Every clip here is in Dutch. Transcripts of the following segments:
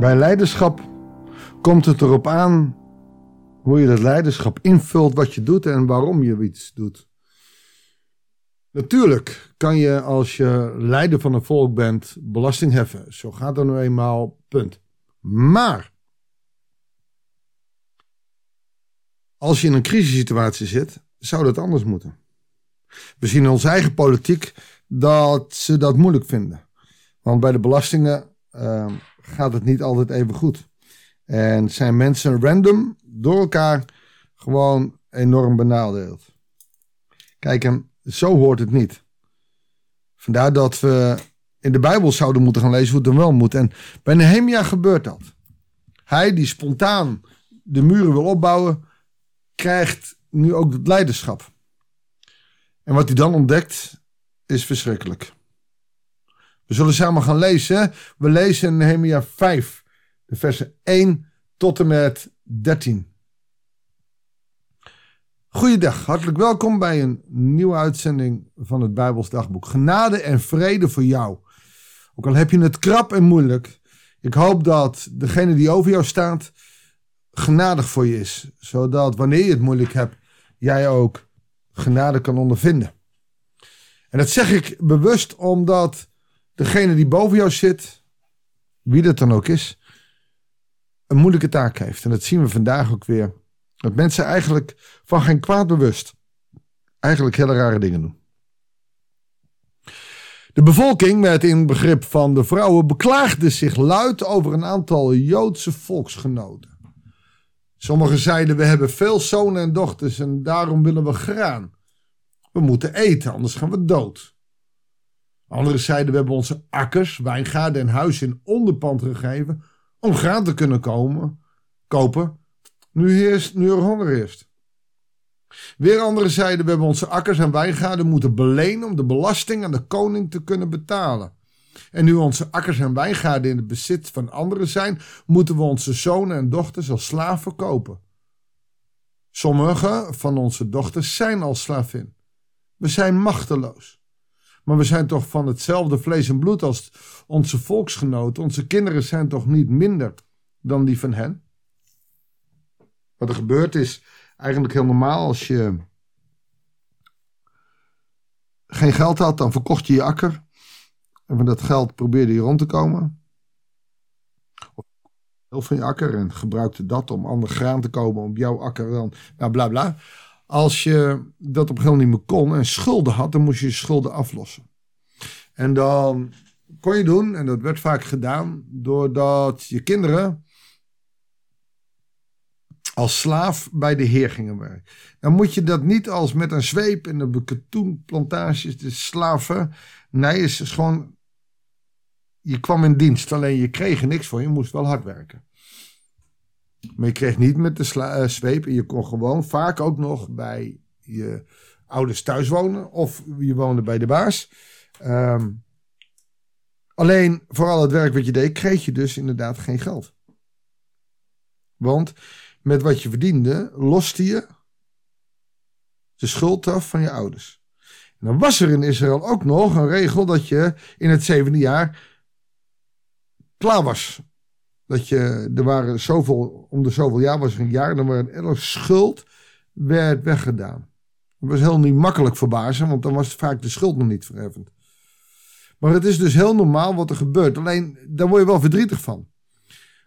Bij leiderschap komt het erop aan hoe je dat leiderschap invult, wat je doet en waarom je iets doet. Natuurlijk kan je als je leider van een volk bent belasting heffen. Zo gaat er nou eenmaal, punt. Maar als je in een crisissituatie zit, zou dat anders moeten. We zien in onze eigen politiek dat ze dat moeilijk vinden. Want bij de belastingen uh, gaat het niet altijd even goed. En zijn mensen random door elkaar gewoon enorm benadeeld. Kijk, en zo hoort het niet. Vandaar dat we in de Bijbel zouden moeten gaan lezen hoe het dan wel moet. En bij Nehemia gebeurt dat. Hij die spontaan de muren wil opbouwen, krijgt nu ook het leiderschap. En wat hij dan ontdekt, is verschrikkelijk. We zullen samen gaan lezen. We lezen in Nehemia 5, de versen 1 tot en met 13. Goeiedag, hartelijk welkom bij een nieuwe uitzending van het Bijbels Dagboek. Genade en vrede voor jou. Ook al heb je het krap en moeilijk, ik hoop dat degene die over jou staat genadig voor je is. Zodat wanneer je het moeilijk hebt, jij ook genade kan ondervinden. En dat zeg ik bewust omdat degene die boven jou zit, wie dat dan ook is, een moeilijke taak heeft. En dat zien we vandaag ook weer. Dat mensen eigenlijk van geen kwaad bewust eigenlijk hele rare dingen doen. De bevolking, met in begrip van de vrouwen, beklaagde zich luid over een aantal Joodse volksgenoten. Sommigen zeiden: We hebben veel zonen en dochters en daarom willen we graan. We moeten eten, anders gaan we dood. Anderen zeiden: We hebben onze akkers, wijngaarden en huizen in onderpand gegeven om graan te kunnen komen, kopen, nu, heerst, nu er honger is. Weer anderen zeiden: We hebben onze akkers en wijngaarden moeten belenen om de belasting aan de koning te kunnen betalen. En nu onze akkers en wijngaarden in het bezit van anderen zijn, moeten we onze zonen en dochters als slaaf verkopen. Sommige van onze dochters zijn al slavin. We zijn machteloos. Maar we zijn toch van hetzelfde vlees en bloed als onze volksgenoten. Onze kinderen zijn toch niet minder dan die van hen? Wat er gebeurt is eigenlijk heel normaal. Als je geen geld had, dan verkocht je je akker. En van dat geld probeerde je rond te komen. Of heel van je akker en gebruikte dat om ander graan te komen op jouw akker dan. Nou, bla bla. Als je dat op een gegeven moment niet meer kon en schulden had, dan moest je je schulden aflossen. En dan kon je doen, en dat werd vaak gedaan, doordat je kinderen als slaaf bij de heer gingen werken. Dan moet je dat niet als met een zweep in de katoenplantages, de slaven. Nee, is gewoon. Je kwam in dienst, alleen je kreeg er niks voor, je moest wel hard werken. Maar je kreeg niet met de sla, uh, zweep en je kon gewoon vaak ook nog bij je ouders thuis wonen of je woonde bij de baas. Um, alleen voor al het werk wat je deed, kreeg je dus inderdaad geen geld. Want met wat je verdiende, loste je de schuld af van je ouders. En dan was er in Israël ook nog een regel dat je in het zevende jaar klaar was. Dat je, er waren zoveel, om de zoveel jaar was er een jaar, dan werd elke schuld werd weggedaan. Dat was heel niet makkelijk voor bazen, want dan was vaak de schuld nog niet verheffend. Maar het is dus heel normaal wat er gebeurt. Alleen, daar word je wel verdrietig van.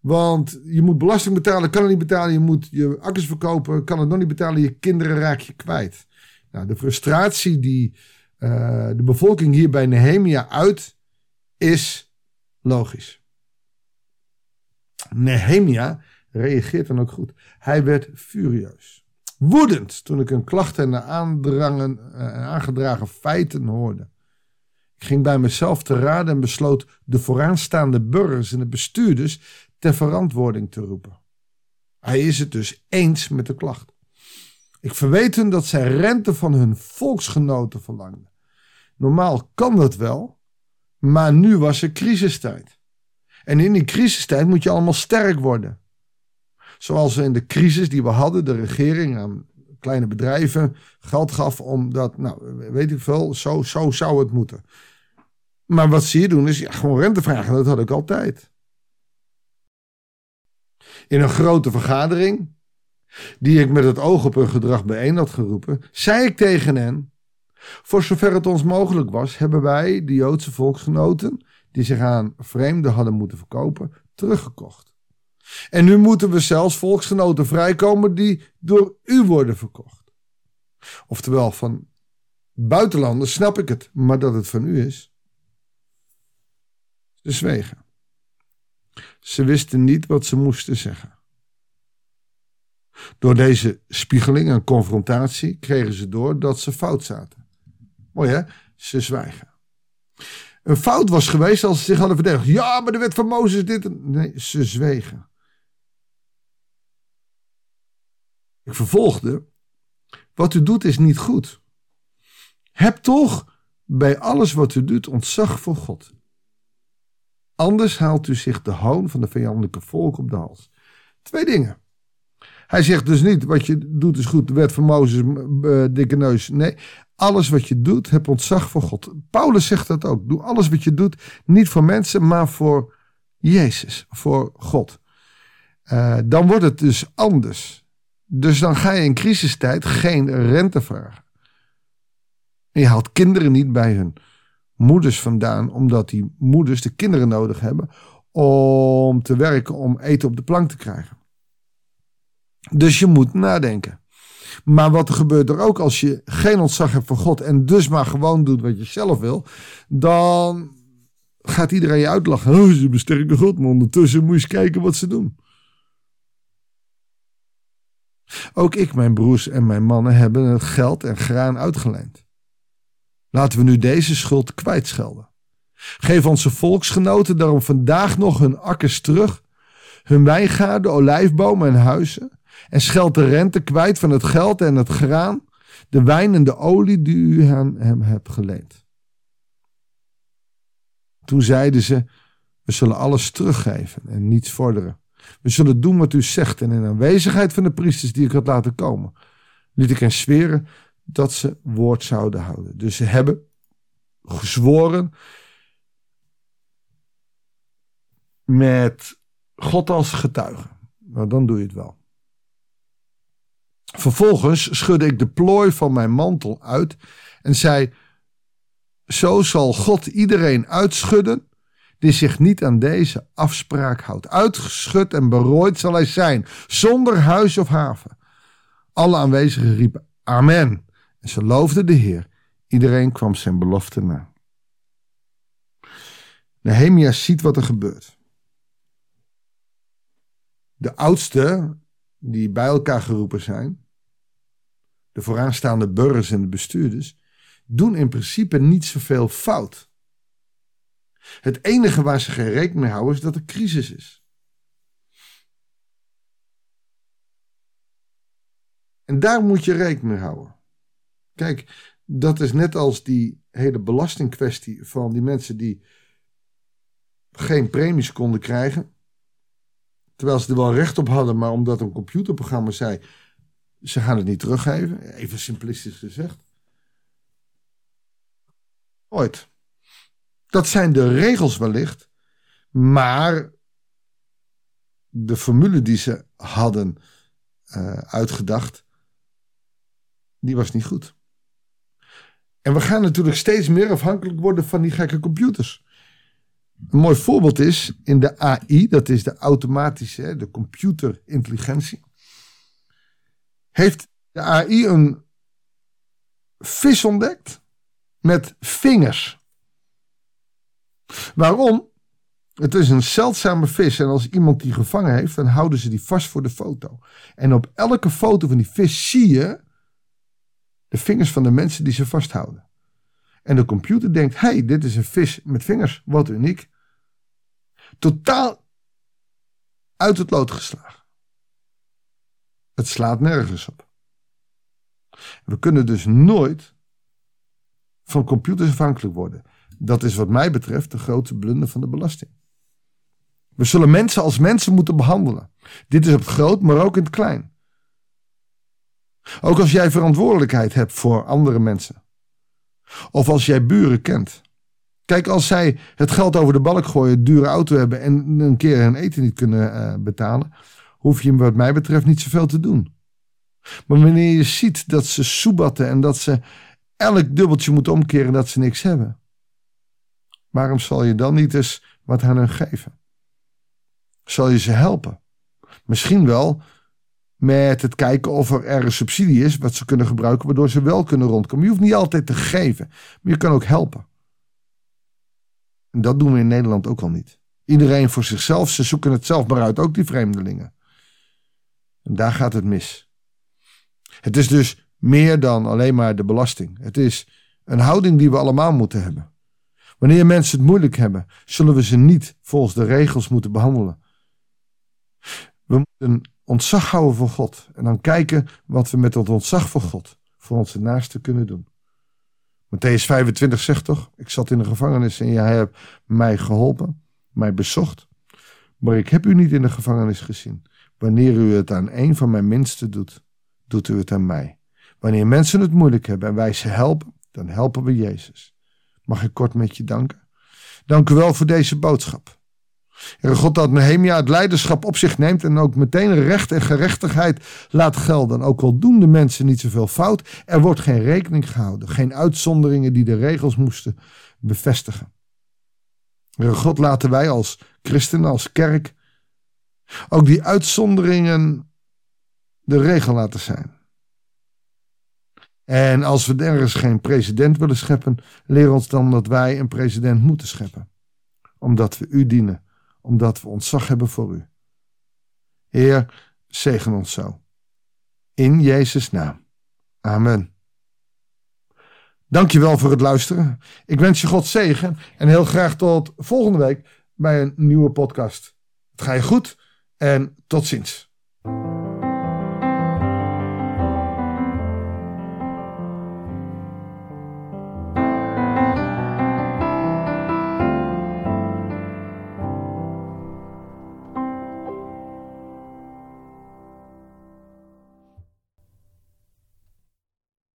Want je moet belasting betalen, kan het niet betalen. Je moet je akkers verkopen, kan het nog niet betalen. Je kinderen raak je kwijt. Nou, de frustratie die uh, de bevolking hier bij Nehemia uit, is logisch. Nehemia reageert dan ook goed. Hij werd furieus. Woedend toen ik een klacht en aandrangen, uh, aangedragen feiten hoorde. Ik ging bij mezelf te raden en besloot de vooraanstaande burgers en de bestuurders ter verantwoording te roepen. Hij is het dus eens met de klacht. Ik verweet hun dat zij rente van hun volksgenoten verlangden. Normaal kan dat wel, maar nu was er crisistijd. En in die crisistijd moet je allemaal sterk worden. Zoals in de crisis die we hadden, de regering aan kleine bedrijven geld gaf om dat, nou, weet ik veel, zo, zo zou het moeten. Maar wat ze hier doen is gewoon rente vragen, dat had ik altijd. In een grote vergadering, die ik met het oog op hun gedrag bijeen had geroepen, zei ik tegen hen: Voor zover het ons mogelijk was, hebben wij, de Joodse volksgenoten, die zich aan vreemden hadden moeten verkopen, teruggekocht. En nu moeten we zelfs volksgenoten vrijkomen die door u worden verkocht. Oftewel, van buitenlanders snap ik het, maar dat het van u is. Ze zwegen. Ze wisten niet wat ze moesten zeggen. Door deze spiegeling en confrontatie kregen ze door dat ze fout zaten. Mooi hè? Ze zwijgen. Een fout was geweest als ze zich hadden verdedigd. Ja, maar de wet van Mozes dit. Nee, ze zwegen. Ik vervolgde. Wat u doet is niet goed. Heb toch bij alles wat u doet ontzag voor God. Anders haalt u zich de hoon van de vijandelijke volk op de hals. Twee dingen. Hij zegt dus niet wat je doet is goed, de wet van Mozes, uh, dikke neus. Nee, alles wat je doet, heb ontzag voor God. Paulus zegt dat ook. Doe alles wat je doet, niet voor mensen, maar voor Jezus, voor God. Uh, dan wordt het dus anders. Dus dan ga je in crisistijd geen rente vragen. En je haalt kinderen niet bij hun moeders vandaan, omdat die moeders de kinderen nodig hebben om te werken, om eten op de plank te krijgen. Dus je moet nadenken. Maar wat er gebeurt er ook als je geen ontzag hebt voor God en dus maar gewoon doet wat je zelf wil, dan gaat iedereen je uitlachen. Oh, ze besterken God, maar ondertussen moet je eens kijken wat ze doen. Ook ik, mijn broers en mijn mannen hebben het geld en graan uitgeleend. Laten we nu deze schuld kwijtschelden. Geef onze volksgenoten daarom vandaag nog hun akkers terug, hun wijngaarden, olijfbomen en huizen, en scheld de rente kwijt van het geld en het graan, de wijn en de olie die u aan hem hebt geleend. Toen zeiden ze: We zullen alles teruggeven en niets vorderen. We zullen doen wat u zegt en in aanwezigheid van de priesters die ik had laten komen, liet ik hen zweren dat ze woord zouden houden. Dus ze hebben gezworen met God als getuige. Nou, dan doe je het wel. Vervolgens schudde ik de plooi van mijn mantel uit en zei: Zo zal God iedereen uitschudden die zich niet aan deze afspraak houdt. Uitgeschud en berooid zal hij zijn, zonder huis of haven. Alle aanwezigen riepen: Amen. En ze loofden de Heer. Iedereen kwam zijn belofte na. Nehemia ziet wat er gebeurt. De oudsten die bij elkaar geroepen zijn, de vooraanstaande burgers en de bestuurders, doen in principe niet zoveel fout. Het enige waar ze geen rekening mee houden is dat er crisis is. En daar moet je rekening mee houden. Kijk, dat is net als die hele belastingkwestie van die mensen die geen premies konden krijgen. Terwijl ze er wel recht op hadden, maar omdat een computerprogramma zei: ze gaan het niet teruggeven. Even simplistisch gezegd. Ooit. Dat zijn de regels wellicht, maar de formule die ze hadden uh, uitgedacht, die was niet goed. En we gaan natuurlijk steeds meer afhankelijk worden van die gekke computers. Een mooi voorbeeld is in de AI, dat is de automatische, de computerintelligentie. Heeft de AI een vis ontdekt met vingers. Waarom? Het is een zeldzame vis en als iemand die gevangen heeft, dan houden ze die vast voor de foto. En op elke foto van die vis zie je de vingers van de mensen die ze vasthouden. En de computer denkt: hey, dit is een vis met vingers, wat uniek. Totaal uit het lood geslagen. Het slaat nergens op. We kunnen dus nooit van computers afhankelijk worden. Dat is wat mij betreft de grote blunder van de belasting. We zullen mensen als mensen moeten behandelen. Dit is op het groot, maar ook in het klein. Ook als jij verantwoordelijkheid hebt voor andere mensen. Of als jij buren kent. Kijk, als zij het geld over de balk gooien, dure auto hebben en een keer hun eten niet kunnen uh, betalen. Hoef je wat mij betreft niet zoveel te doen. Maar wanneer je ziet dat ze soebatten en dat ze elk dubbeltje moeten omkeren dat ze niks hebben, waarom zal je dan niet eens wat aan hen geven? Zal je ze helpen? Misschien wel met het kijken of er ergens subsidie is wat ze kunnen gebruiken, waardoor ze wel kunnen rondkomen. Je hoeft niet altijd te geven, maar je kan ook helpen. En dat doen we in Nederland ook al niet. Iedereen voor zichzelf, ze zoeken het zelf maar uit, ook die vreemdelingen. En daar gaat het mis. Het is dus meer dan alleen maar de belasting. Het is een houding die we allemaal moeten hebben. Wanneer mensen het moeilijk hebben, zullen we ze niet volgens de regels moeten behandelen. We moeten ontzag houden voor God en dan kijken wat we met dat ontzag voor God voor onze naasten kunnen doen. Matthäus 25 zegt toch: Ik zat in de gevangenis en jij hebt mij geholpen, mij bezocht. Maar ik heb u niet in de gevangenis gezien. Wanneer u het aan een van mijn minsten doet, doet u het aan mij. Wanneer mensen het moeilijk hebben en wij ze helpen, dan helpen we Jezus. Mag ik kort met je danken? Dank u wel voor deze boodschap. Heere God, dat Nehemia het leiderschap op zich neemt en ook meteen recht en gerechtigheid laat gelden. Ook al doen de mensen niet zoveel fout, er wordt geen rekening gehouden. Geen uitzonderingen die de regels moesten bevestigen. Heere God, laten wij als christenen, als kerk, ook die uitzonderingen de regel laten zijn. En als we ergens geen president willen scheppen, leer ons dan dat wij een president moeten scheppen. Omdat we u dienen omdat we ontzag hebben voor u. Heer, zegen ons zo. In Jezus' naam. Amen. Dankjewel voor het luisteren. Ik wens je God zegen en heel graag tot volgende week bij een nieuwe podcast. Ga je goed en tot ziens.